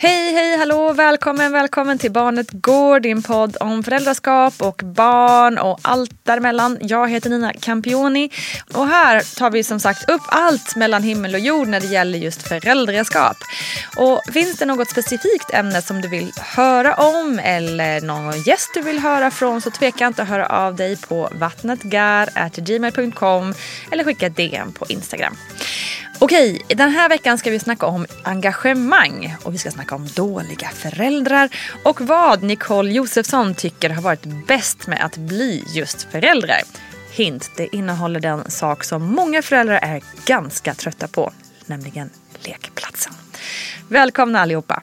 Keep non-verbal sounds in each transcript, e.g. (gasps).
Hej, hej, hallå, välkommen, välkommen till Barnet Går, din podd om föräldraskap och barn och allt däremellan. Jag heter Nina Campioni och här tar vi som sagt upp allt mellan himmel och jord när det gäller just föräldraskap. Och finns det något specifikt ämne som du vill höra om eller någon gäst du vill höra från så tveka inte att höra av dig på vattnetgar.gmail.com eller skicka DM på Instagram. Okej, den här veckan ska vi snacka om engagemang och vi ska snacka om dåliga föräldrar och vad Nicole Josefsson tycker har varit bäst med att bli just föräldrar. Hint, det innehåller den sak som många föräldrar är ganska trötta på, nämligen lekplatsen. Välkomna allihopa!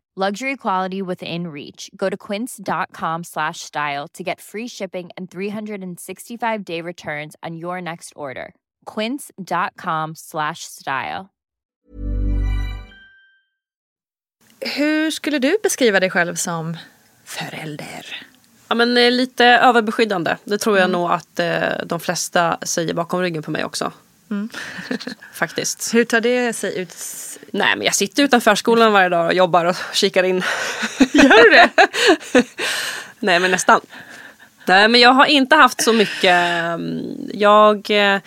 Luxury quality within reach. Go to quince.com slash style to get free shipping and 365 day returns on your next order. Quince.com slash style. Hur skulle du beskriva dig själv som förälder? Ja, men eh, lite överbeskyddande. Det tror jag nog att eh, de flesta säger bakom ryggen på mig också. Faktiskt. Hur tar det sig ut? Nej men jag sitter utanför förskolan varje dag och jobbar och kikar in. Gör du det? (laughs) Nej men nästan. Nej men jag har inte haft så mycket. mm, Jag, eh,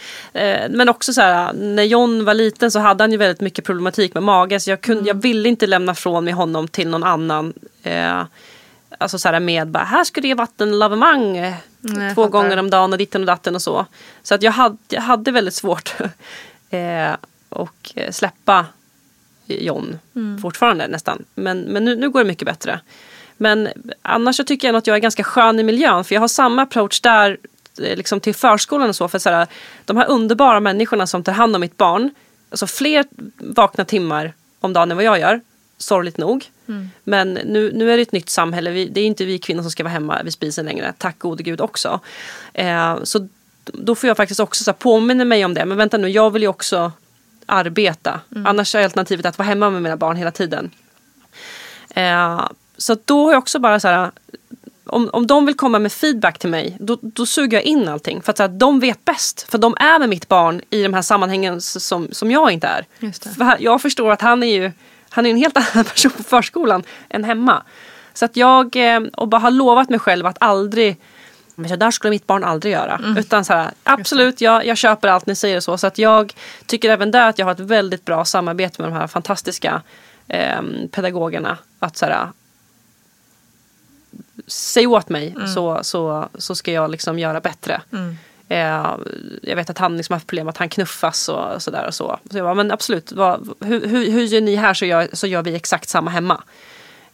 men också så här när John var liten så hade han ju väldigt mycket problematik med mage. Så jag, kunde, jag ville inte lämna från mig honom till någon annan. Eh, alltså så här med bara, här ska det ge vattenlavemang Nej, två gånger om dagen och ditten och datten och så. Så att jag hade, jag hade väldigt svårt (laughs) eh, och eh, släppa John Mm. fortfarande nästan. Men, men nu, nu går det mycket bättre. Men annars så tycker jag att jag är ganska skön i miljön. För jag har samma approach där eh, liksom till förskolan och så. För så här, de här underbara människorna som tar hand om mitt barn. Alltså fler vakna timmar om dagen än vad jag gör. Sorgligt nog. Men nu, nu är det ett nytt samhälle. Vi, det är inte vi kvinnor som ska vara hemma vid spisen längre. Tack gode gud också. Eh, så då får jag faktiskt också så här, påminna mig om det. Men vänta nu, jag vill ju också arbeta. Annars är alternativet att vara hemma med mina barn hela tiden. Eh, så då har jag också bara så här om, om de vill komma med feedback till mig, då, då suger jag in allting. För att, så här, de vet bäst. För de är med mitt barn i de här sammanhangen som, som jag inte är. För jag förstår att han är ju han är en helt (laughs) annan person på förskolan än hemma. Så att jag eh, och bara har lovat mig själv att aldrig men så där skulle mitt barn aldrig göra. Mm. Utan så här, absolut, jag, jag köper allt ni säger så. Så att jag tycker även där att jag har ett väldigt bra samarbete med de här fantastiska eh, pedagogerna. Att så här, säg åt mig Mm. så, så, så ska jag liksom göra bättre. Eh, jag vet att han liksom har haft problem att han knuffas och sådär. Och så. så jag bara, men absolut, vad, hur, hur, hur gör ni här så gör, så gör vi exakt samma hemma.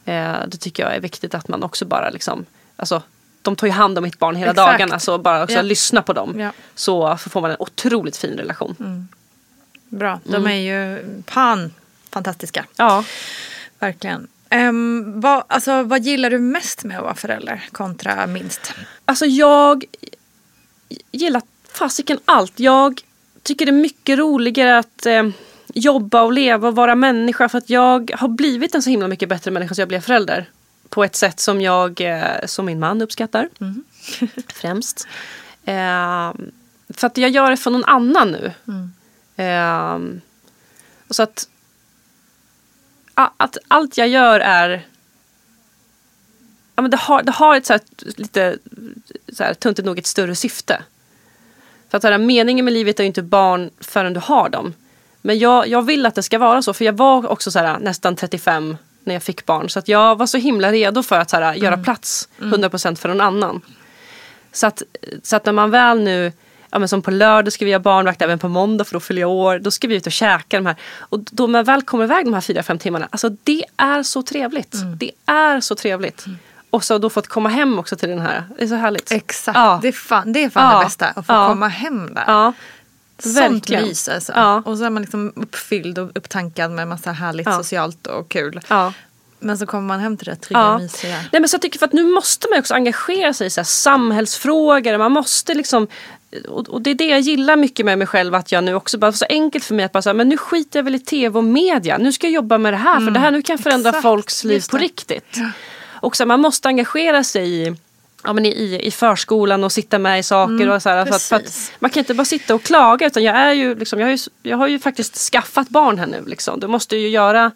Eh, det tycker jag är viktigt att man också bara liksom, alltså de tar ju hand om mitt barn hela Exakt. dagarna så bara också Ja. lyssna på dem. Ja. Så får man en otroligt fin relation. Bra. De Mm. är ju pan fantastiska. Ja. Verkligen. Um, vad, alltså, vad gillar du mest med att vara förälder kontra minst? Alltså jag gillar fasiken allt. Jag tycker det är mycket roligare att eh, jobba och leva och vara människa för att jag har blivit en så himla mycket bättre människa så jag blev förälder. På ett sätt som jag, eh, som min man uppskattar. (laughs) Främst. Eh, för att jag gör det för någon annan nu. Eh, och så att, att allt jag gör är ja, men det, har, det har ett så här, lite så här, tuntigt nog ett större syfte. För att så här, meningen med livet är ju inte barn förrän du har dem. Men jag, jag vill att det ska vara så. För jag var också så här, nästan 35 när jag fick barn. Så att jag var så himla redo för att så här, göra plats 100% för någon annan. Så att, så att när man väl nu, ja men som på lördag ska vi göra barnvakt, även på måndag för då fyller jag år. Då ska vi ut och käka de här. Och då man väl kommer iväg de här fyra, fem timmarna. Alltså det är så trevligt. Det är så trevligt. Och så då fått komma hem också till den här. Det är så härligt. Exakt. Ja. Det är fan, det, är fan Ja. det bästa. Att få Ja. komma hem där. Ja. Sånt verkligen. mys alltså. Ja. Och så är man liksom uppfylld och upptankad med massa härligt Ja. socialt och kul. Ja. Men så kommer man hem till det trygga, Ja. mysiga. Nej, men så jag tycker för att nu måste man också engagera sig i så samhällsfrågor. Man måste liksom och, och det är det jag gillar mycket med mig själv att jag nu också bara så enkelt för mig att bara säga men nu skiter jag väl i tv och media. Nu ska jag jobba med det här för det här nu kan förändra exakt. folks liv på riktigt. Och så här, man måste engagera sig i Ja, men i, i förskolan och sitta med i saker. och så här, för att, för att man kan inte bara sitta och klaga utan jag, är ju, liksom, jag, har ju, jag har ju faktiskt skaffat barn här nu. Liksom. Du måste ju göra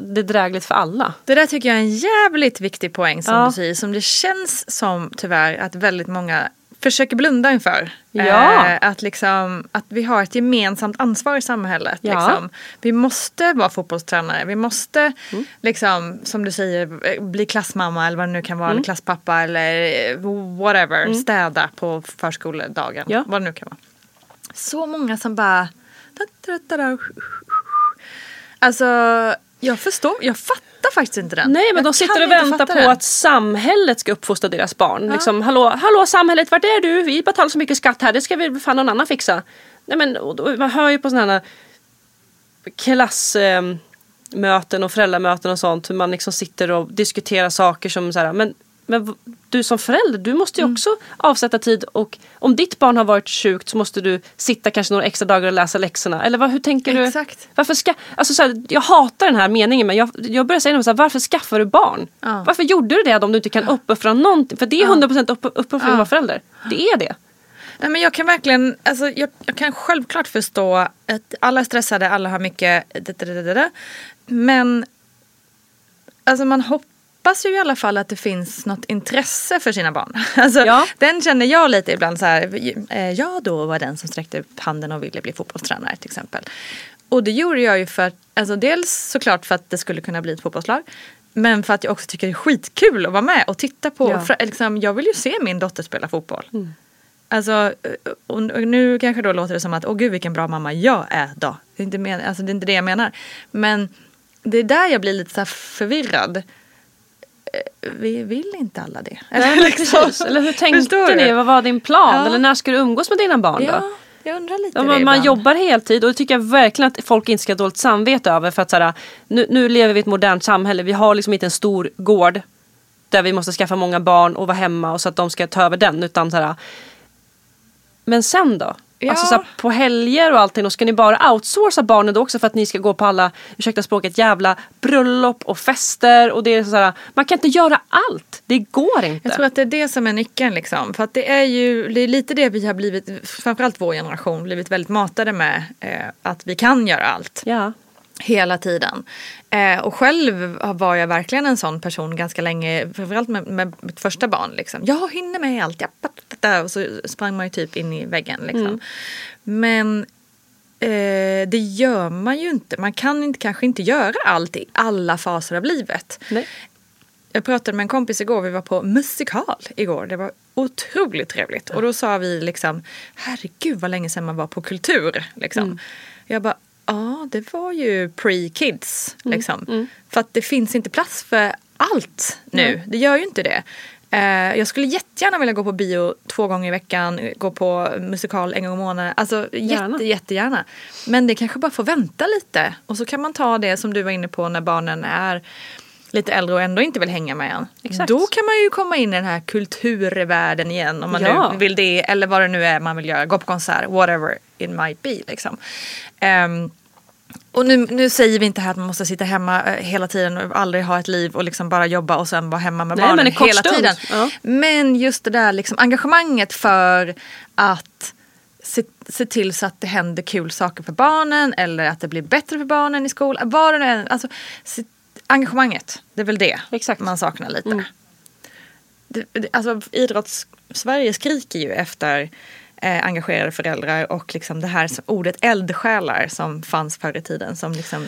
det drägligt för alla. Det där tycker jag är en jävligt viktig poäng som Ja. du säger. Som det känns som tyvärr att väldigt många försöker blunda inför. Ja. Eh, att, liksom, att vi har ett gemensamt ansvar i samhället. Ja. Liksom. Vi måste vara fotbollstränare. Vi måste, Mm. liksom, som du säger, eh, bli klassmamma eller vad det nu kan vara. Mm. Eller klasspappa eller eh, whatever. Städa på förskoledagen. Ja. Vad det nu kan vara. Så många som bara... Alltså, jag förstår. Jag fattar faktiskt inte den. Nej men jag de sitter och väntar på den. att samhället ska uppfostra deras barn. Liksom, hallå, hallå samhället, vart är du? Vi betalar så mycket skatt här, det ska väl fan någon annan fixa. Nej men och man hör ju på sådana här klassmöten och föräldramöten och sånt hur man liksom sitter och diskuterar saker som så här, men men du som förälder, du måste Mm. ju också avsätta tid och om ditt barn har varit sjukt så måste du sitta kanske några extra dagar och läsa läxorna. Eller vad, hur tänker du? Exakt. Varför ska, alltså så här, jag hatar den här meningen men jag, jag börjar säga så här, varför skaffar du barn? Ja. Varför gjorde du det om du inte kan uppoffra någonting? För det är 100% upp, uppoffring att vara förälder. Det är det. Nej, men jag kan verkligen, alltså, jag, jag kan självklart förstå att alla är stressade, alla har mycket. Men alltså man hoppas ju i alla fall att det finns något intresse för sina barn. (laughs) Alltså, Ja. Den känner jag lite ibland så här, eh, jag då var den som sträckte upp handen och ville bli fotbollstränare till exempel. Och det gjorde jag ju för att, alltså dels såklart för att det skulle kunna bli ett fotbollslag. Men för att jag också tycker det är skitkul att vara med och titta på. Ja. För, liksom, jag vill ju se min dotter spela fotboll. Alltså, och och nu kanske då låter det som att åh gud vilken bra mamma jag är då. Det är inte, men, alltså, det är inte det jag menar. Men det är där jag blir lite så förvirrad. Vi vill inte alla det. Nej, precis. Eller hur tänkte ni? Vad var din plan? Ja. Eller när ska du umgås med dina barn då? Ja, jag undrar lite Ja, man, man jobbar heltid och det tycker jag verkligen att folk inte ska ha dåligt samvete över. För att så här, nu, nu lever vi i ett modernt samhälle. Vi har liksom inte en stor gård där vi måste skaffa många barn och vara hemma och så att de ska ta över den. Utan så här, men sen då? Ja. Alltså så här, på helger och allting, då ska ni bara outsourca barnen då också för att ni ska gå på alla, ursäkta språket, jävla bröllop och fester och det är så här, man kan inte göra allt. Det går inte. Jag tror att det är det som är nyckeln. Liksom. För att det är ju det är lite det vi har blivit, framförallt vår generation, blivit väldigt matade med. Eh, att vi kan göra allt. Ja. Hela tiden. Eh, och själv var jag verkligen en sån person ganska länge, framförallt med, med mitt första barn. Liksom. Jag hinner med allt, ja, och så sprang man ju typ in i väggen. Liksom. Mm. Men eh, det gör man ju inte. Man kan inte, kanske inte göra allt i alla faser av livet. Nej. Jag pratade med en kompis igår, vi var på musikal igår. Det var otroligt trevligt. Och då sa vi liksom, herregud vad länge sedan man var på kultur. Liksom. Mm. Jag bara, ja det var ju pre-kids. Mm. Liksom. För att det finns inte plats för allt nu. Det gör ju inte det. Eh, jag skulle jättegärna vilja gå på bio två gånger i veckan, gå på musikal en gång i månaden. Alltså Gärna. jätte, jättegärna. Men det kanske bara får vänta lite. Och så kan man ta det som du var inne på när barnen är lite äldre och ändå inte vill hänga med en. Exakt. Då kan man ju komma in i den här kulturvärlden igen om man Ja. nu vill det eller vad det nu är man vill göra. Gå på konsert, whatever it might be. Liksom. Ehm, och nu, nu säger vi inte här att man måste sitta hemma eh, hela tiden och aldrig ha ett liv och liksom bara jobba och sen vara hemma med Nej, barnen hela stund. tiden. Ja. Men just det där liksom, engagemanget för att se, se till så att det händer kul saker för barnen eller att det blir bättre för barnen i skolan. Vad det nu är, alltså, se, engagemanget, det är väl det Exakt. man saknar lite. Mm. Det, det, alltså, Idrotts-Sverige skriker ju efter eh, engagerade föräldrar och liksom det här ordet eldsjälar som fanns förr i tiden som liksom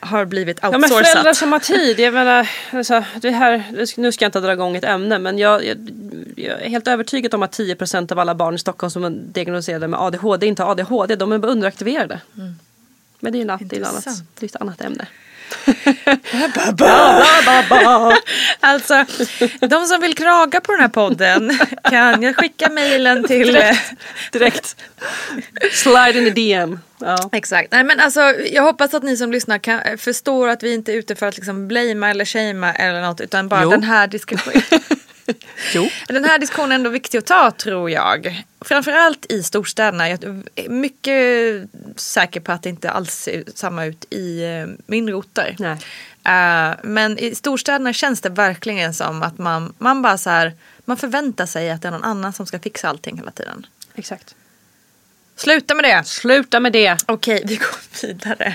har blivit Ja, men outsourcat. föräldrar som har tid. Jag menar, alltså, det här, nu ska jag inte dra igång ett ämne men jag, jag, jag är helt övertygad om att 10% av alla barn i Stockholm som är diagnostiserade med ADHD inte har ADHD. De är bara underaktiverade. Men det är, natt, det är, ett annat, Intressant. Ett annat ämne. Alltså, de som vill klaga på den här podden kan jag skicka mejlen till... eh, Direkt. Slide in the DM. Ja. Exakt. Nej, men alltså, jag hoppas att ni som lyssnar kan, eh, förstår att vi inte är ute för att liksom blamea eller shamea eller något utan bara Jo. den här diskussionen. (laughs) (laughs) Jo. Den här diskussionen är ändå viktig att ta tror jag. Framförallt i storstäderna. Jag är mycket säker på att det inte alls ser samma ut i eh, mindre orter. Nej. Eh, men i storstäderna känns det verkligen som att man, man bara så här, man förväntar sig att det är någon annan som ska fixa allting hela tiden. Exakt. Sluta med det! Sluta med det. Okej, vi går (laughs) vidare.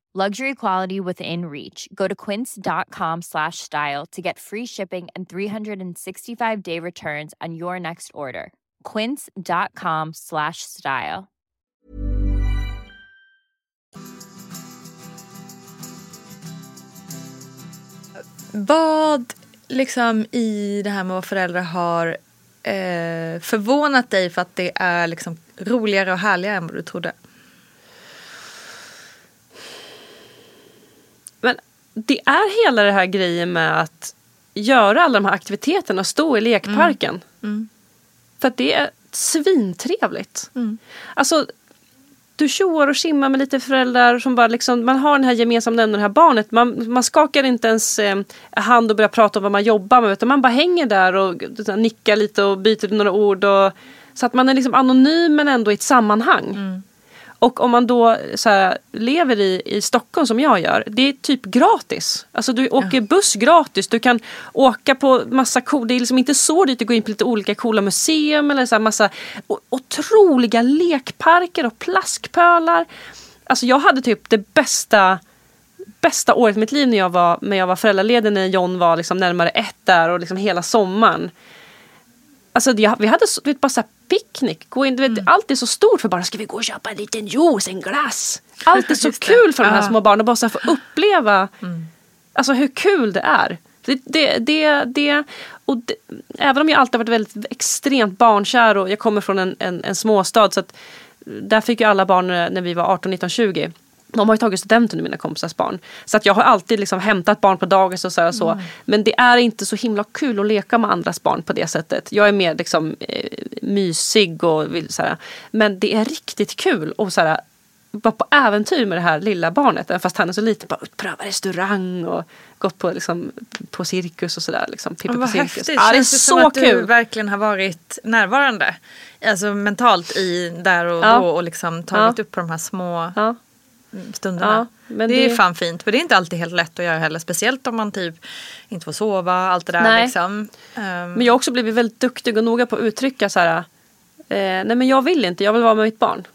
Luxury quality within reach. Go to quince.com slash style to get free shipping and 365 day returns on your next order. Quince.com slash style. Vad liksom i det här med vad föräldrar har eh, förvånat dig för att det är liksom roligare och härligare än vad du trodde? Men det är hela det här grejen med att göra alla de här aktiviteterna, stå i lekparken. För att det är svintrevligt. Alltså, du tjoar och simmar med lite föräldrar som bara liksom, man har den här gemensamma nämnaren, det här barnet. Man, man skakar inte ens eh, hand och börjar prata om vad man jobbar med utan man bara hänger där och så nickar lite och byter några ord. Och, så att man är liksom anonym men ändå i ett sammanhang. Och om man då så här, lever i, i Stockholm som jag gör, det är typ gratis. Alltså du åker buss gratis, du kan åka på massa cool, det är liksom inte så dyrt att gå in på lite olika coola museum eller så här massa otroliga lekparker och plaskpölar. Alltså jag hade typ det bästa bästa året i mitt liv när jag var, när jag var föräldraledig när John var liksom närmare ett där och liksom hela sommaren. Alltså det- vi hade så, vet, bara så picknick. Gå in, vet, Allt är så stort för barnen. Ska vi gå och köpa en liten juice, en glass? (laughs) Allt är så kul för de här små barnen. Bara så få uppleva alltså hur kul det är. Det, det, det, det, och även om jag alltid varit väldigt extremt barnkär och jag kommer från en, en, en småstad så att där fick ju alla barn när vi var 18, 19, 20 de har ju tagit studenten nu mina kompisars barn. Så att jag har alltid liksom hämtat barn på dagis och så. Och så. Men det är inte så himla kul att leka med andras barn på det sättet. Jag är mer liksom eh, mysig och vill så här. Men det är riktigt kul att så här, vara på äventyr med det här lilla barnet. Även fast han är så liten. Bara pröva restaurang och gått på, liksom, på cirkus och sådär. Liksom, Pippi på cirkus. häftigt. Ja, det är det som så att du kul. verkligen har varit närvarande? Alltså mentalt i där och Ja. då och liksom tagit Ja. upp på de här små Ja. Stunderna. Ja, men det, är det- fan fint för det är inte alltid helt lätt att göra heller. Speciellt om man typ inte får sova, allt det där Nej. liksom. Ehm, Men jag har också blivit väldigt duktig och noga på att uttrycka så här. Eh, nej men jag vill inte, jag vill vara med mitt barn.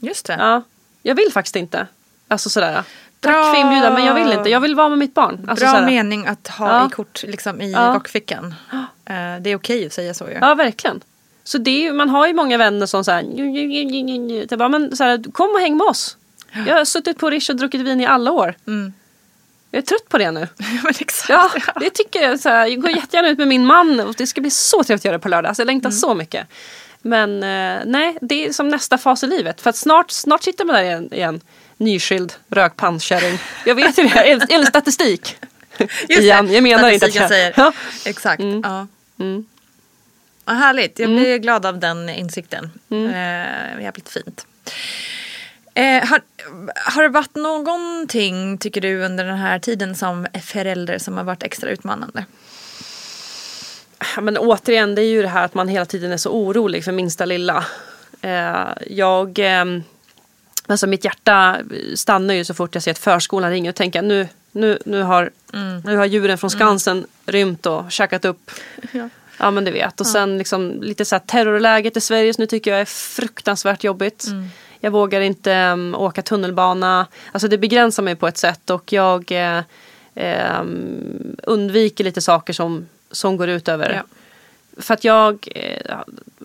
just det. Ja, jag vill faktiskt inte. Alltså sådär. Tack Bra. för inbjudan men jag vill inte. Jag vill vara med mitt barn. Alltså, Bra sådär. mening att ha Ja. i kort liksom, i Ja. rockfickan. (gasps) Eh, det är okej att säga så ju. Ja verkligen. Så det är, man har ju många vänner som säger men så här, kom och häng med oss. Jag har suttit på Rish och druckit vin i alla år. Jag är trött på det nu. (laughs) Ja, det tycker jag. Så här, jag går jättegärna ut med min man och det ska bli så trevligt att göra det på lördag. Så jag längtar så mycket. Men eh, nej, det är som nästa fas i livet. För snart, snart sitter man där igen. igen. Nyskild rökpannskärring. Jag vet (laughs) ju det. Eller statistik. Just igen. Jag menar inte att jag... säger. Ja. Exakt. Mm. Ja. Mm. Vad härligt. Jag blir glad av den insikten. Mm. Eh, jävligt fint. Eh, har, har det varit någonting, tycker du, under den här tiden som förälder som har varit extra utmanande? Ja, Men återigen, det är ju det här att man hela tiden är så orolig för minsta lilla. Eh, jag... Eh, alltså mitt hjärta stannar ju så fort jag ser att förskolan ringer och tänker nu, nu, nu, har, nu har djuren från Skansen rymt och käkat upp. (laughs) Ja. men du vet. Och sen liksom lite så här terrorläget i Sverige så nu tycker jag är fruktansvärt jobbigt. Jag vågar inte um, åka tunnelbana. Alltså det begränsar mig på ett sätt och jag eh, ehm, undviker lite saker som, som går ut över Ja. för att jag eh,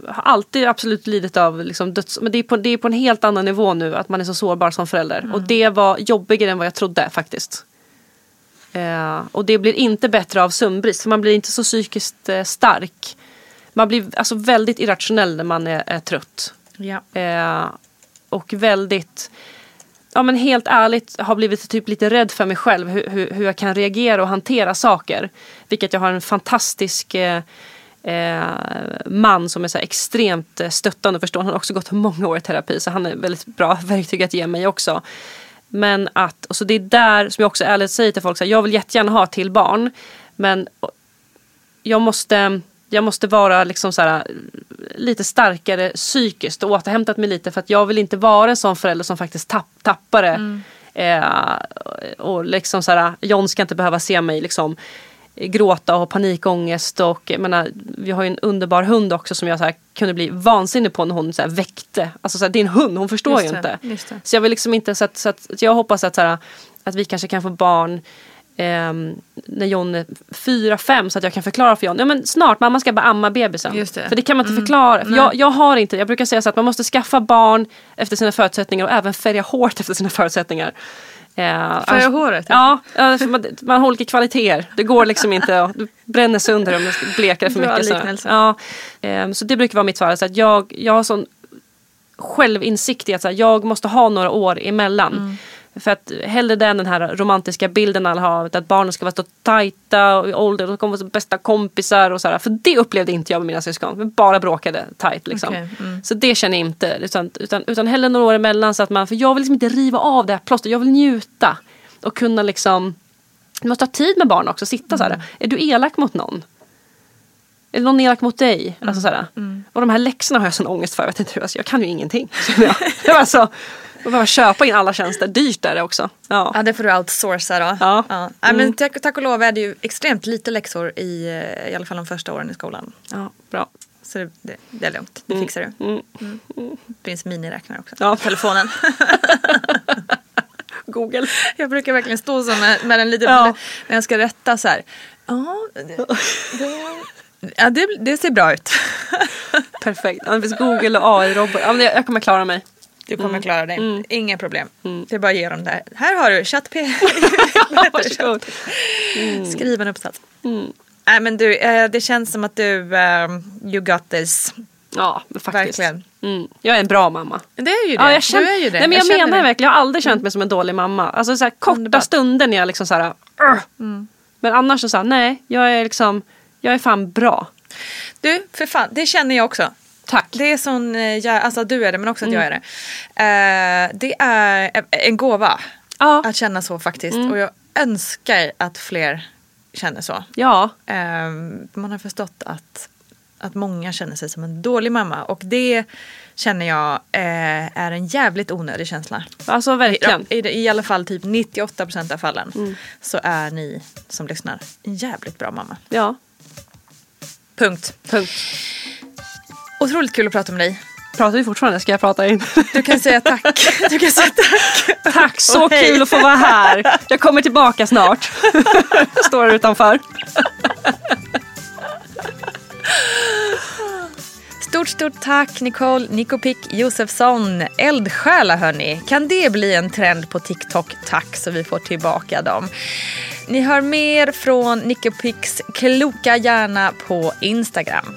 har alltid absolut lidit av liksom, döds... Men det är, på, det är på en helt annan nivå nu att man är så sårbar som förälder. Och det var jobbigare än vad jag trodde faktiskt. Eh, och det blir inte bättre av sömnbrist för man blir inte så psykiskt eh, stark. Man blir alltså väldigt irrationell när man är, är trött. Ja. Och väldigt, ja men helt ärligt har blivit typ lite rädd för mig själv hur, hur, hur jag kan reagera och hantera saker. Vilket jag har en fantastisk eh, eh, man som är så här extremt eh, stöttande och förstående. Han har också gått många år i terapi så han är väldigt bra (laughs) verktyg att ge mig också. Men att, och så det är där som jag också ärligt säger till folk, så här, jag vill jättegärna ha till barn. Men jag måste, jag måste vara liksom så här, lite starkare psykiskt och återhämtat mig lite för att jag vill inte vara en sån förälder som faktiskt tapp, tappar det. Mm. Eh, och liksom så här, John ska inte behöva se mig liksom gråta och ha panikångest och jag menar, vi har ju en underbar hund också som jag så här, kunde bli vansinnig på när hon så här, väckte. Alltså så här, det är en hund, hon förstår Just ju det, inte. det. Så jag vill liksom inte, så att, så att, jag hoppas att, så att vi kanske kan få barn ehm, när John är fyra, fem så att jag kan förklara för John, ja men snart, mamma ska bara amma bebisen. Just det. För det kan man inte Mm. förklara. För jag, jag har inte, jag brukar säga så att man måste skaffa barn efter sina förutsättningar och även färga håret efter sina förutsättningar. Eh, Färga håret? Ja, man, man har olika kvaliteter. Det går liksom inte att du bränner sönder om det blekar för Bra mycket. Så. Ja, eh, så det brukar vara mitt svar. Så att jag, jag har sån självinsikt i att så här, jag måste ha några år emellan. Mm. För att hellre den, den här romantiska bilden alla har, att barnen ska vara så tajta och i ålder, de kommer vara bästa kompisar och så här. För det upplevde inte jag med mina syskon. Vi bara bråkade tajt liksom. Okej, mm. Så det känner jag inte. Utan, utan, utan hellre några år emellan så att man, för jag vill liksom inte riva av det här plåstret. Jag vill njuta. Och kunna liksom, du måste ha tid med barn också. Sitta så här. Mm. Är du elak mot någon? Är någon elak mot dig? Mm. Alltså så här. Och de här läxorna har jag sån ångest för. Jag, vet inte, alltså, jag kan ju ingenting. Jag, (laughs) jag jag behöver köpa in alla tjänster. Dyrt är det också. Ja. Ja, det får du outsourca då. Ja. Nej, men tack, tack och lov är det ju extremt lite läxor i, eh, i alla fall de första åren i skolan. ja, bra. Så det, det, det är lugnt, det fixar du. Mm. Det finns miniräknare också. Ja. Telefonen. (laughs) Google. jag brukar verkligen stå så med, med den lite, Ja. när jag ska rätta så här. Ja, det, ja, det, det ser bra ut. Perfekt. Ja, det finns Google och AI-robot. Ja, jag kommer klara mig. Du kommer klara dig. Mm. Inga problem. Det är bara att ge dem det här. Här har du ChatP. Ja, (laughs) (laughs) varsågod. Skriv en uppsats. Nej men du, eh, det känns som att du, eh, you got this. Ja, faktiskt. Verkligen. Mm. Jag är en bra mamma. Det är ju det. Ja, jag känner, du är ju det. Nej, men jag, känner menar det. verkligen, jag har aldrig känt mig som en dålig mamma. Alltså så här, korta Underbart. stunder när jag liksom så här, "Ugh." Men annars så, så här, nej, jag är liksom, jag är fan bra. Du, för fan, det känner jag också. Tack. Det är sån, eh, jag, alltså du är det men också att jag är det. Eh, det är en gåva Ja. att känna så faktiskt. Och jag önskar att fler känner så. Ja, Eh, man har förstått att, att många känner sig som en dålig mamma. Och det känner jag eh, är en jävligt onödig känsla. alltså Ja, verkligen. i, I alla fall typ 98% av fallen så är ni som lyssnar en jävligt bra mamma. Ja, Punkt. punkt. Otroligt kul att prata med dig. Pratar vi fortfarande? Ska jag prata in? Du kan säga tack. (laughs) Du kan säga tack. Tack, så Och hej. kul att få vara här. Jag kommer tillbaka snart. (laughs) Står här utanför. Stort, stort tack Nicole Nikopik Josefsson. Eldsjälar hörni. Kan det bli en trend på TikTok? Tack så vi får tillbaka dem. Ni hör mer från Nicopics kloka hjärna på Instagram.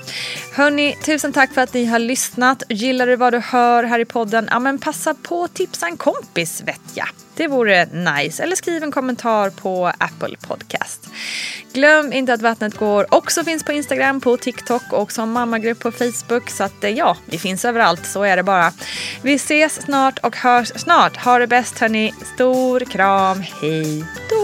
Hörni, tusen tack för att ni har lyssnat. Gillar du vad du hör här i podden? Ja, men passa på att tipsa en kompis vet jag. Det vore nice. Eller skriv en kommentar på Apple Podcast. Glöm inte att Vattnet går också finns på Instagram, på TikTok och som mammagrupp på Facebook. Så att eh, ja, vi finns överallt. Så är det bara. Vi ses snart och hörs snart. Ha det bäst hörni. Stor kram. Hej då!